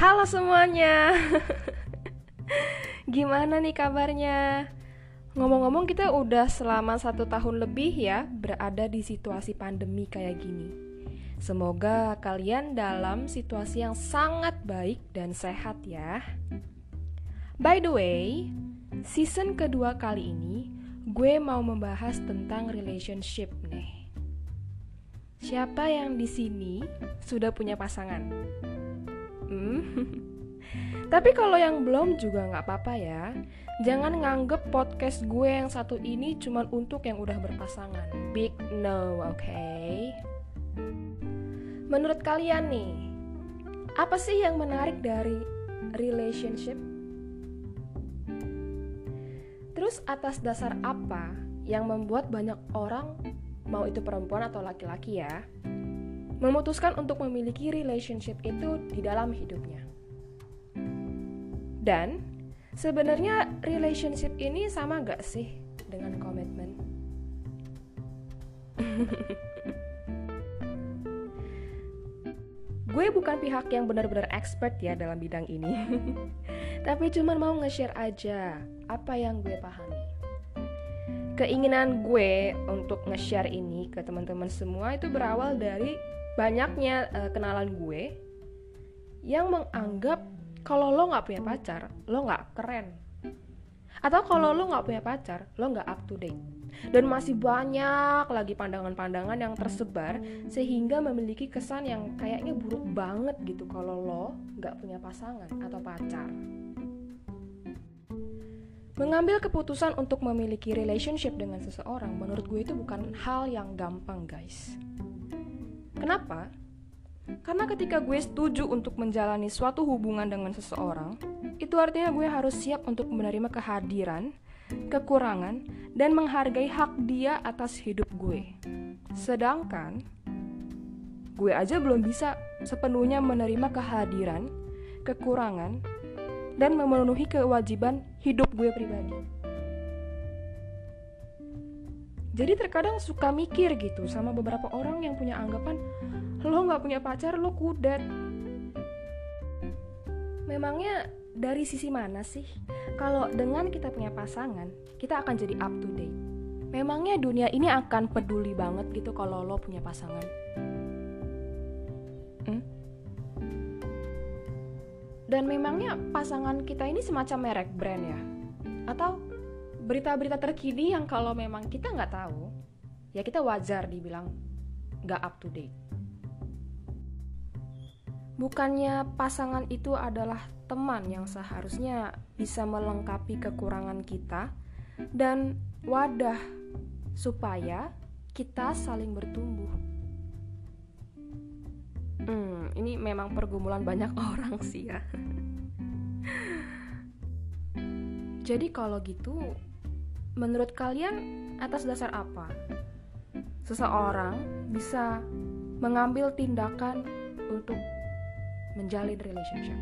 Halo semuanya Gimana nih kabarnya? Ngomong-ngomong kita udah selama satu tahun lebih ya Berada di situasi pandemi kayak gini Semoga kalian dalam situasi yang sangat baik dan sehat ya By the way, season kedua kali ini Gue mau membahas tentang relationship nih Siapa yang di sini sudah punya pasangan? Hmm. Tapi kalau yang belum juga nggak apa-apa ya. Jangan nganggep podcast gue yang satu ini cuma untuk yang udah berpasangan. Big no, oke? Okay? Menurut kalian nih, apa sih yang menarik dari relationship? Terus atas dasar apa yang membuat banyak orang, mau itu perempuan atau laki-laki ya, memutuskan untuk memiliki relationship itu di dalam hidupnya. Dan sebenarnya relationship ini sama gak sih dengan komitmen? Gue bukan pihak yang benar-benar expert ya dalam bidang ini. Tapi cuma mau nge-share aja apa yang gue pahami. Keinginan gue untuk nge-share ini ke teman-teman semua itu berawal dari banyaknya uh, kenalan gue yang menganggap kalau lo nggak punya pacar lo nggak keren. Atau kalau lo nggak punya pacar lo nggak up to date. Dan masih banyak lagi pandangan-pandangan yang tersebar sehingga memiliki kesan yang kayaknya buruk banget gitu kalau lo nggak punya pasangan atau pacar. Mengambil keputusan untuk memiliki relationship dengan seseorang menurut gue itu bukan hal yang gampang guys Kenapa? Karena ketika gue setuju untuk menjalani suatu hubungan dengan seseorang, itu artinya gue harus siap untuk menerima kehadiran, kekurangan, dan menghargai hak dia atas hidup gue. Sedangkan gue aja belum bisa sepenuhnya menerima kehadiran, kekurangan, dan memenuhi kewajiban hidup gue pribadi. Jadi terkadang suka mikir gitu sama beberapa orang yang punya anggapan lo nggak punya pacar lo kudet. Memangnya dari sisi mana sih? Kalau dengan kita punya pasangan, kita akan jadi up to date. Memangnya dunia ini akan peduli banget gitu kalau lo punya pasangan? Hmm? Dan memangnya pasangan kita ini semacam merek brand ya? Atau berita-berita terkini yang kalau memang kita nggak tahu ya kita wajar dibilang nggak up to date. Bukannya pasangan itu adalah teman yang seharusnya bisa melengkapi kekurangan kita dan wadah supaya kita saling bertumbuh. Hmm ini memang pergumulan banyak orang sih ya. Jadi kalau gitu Menurut kalian, atas dasar apa seseorang bisa mengambil tindakan untuk menjalin relationship?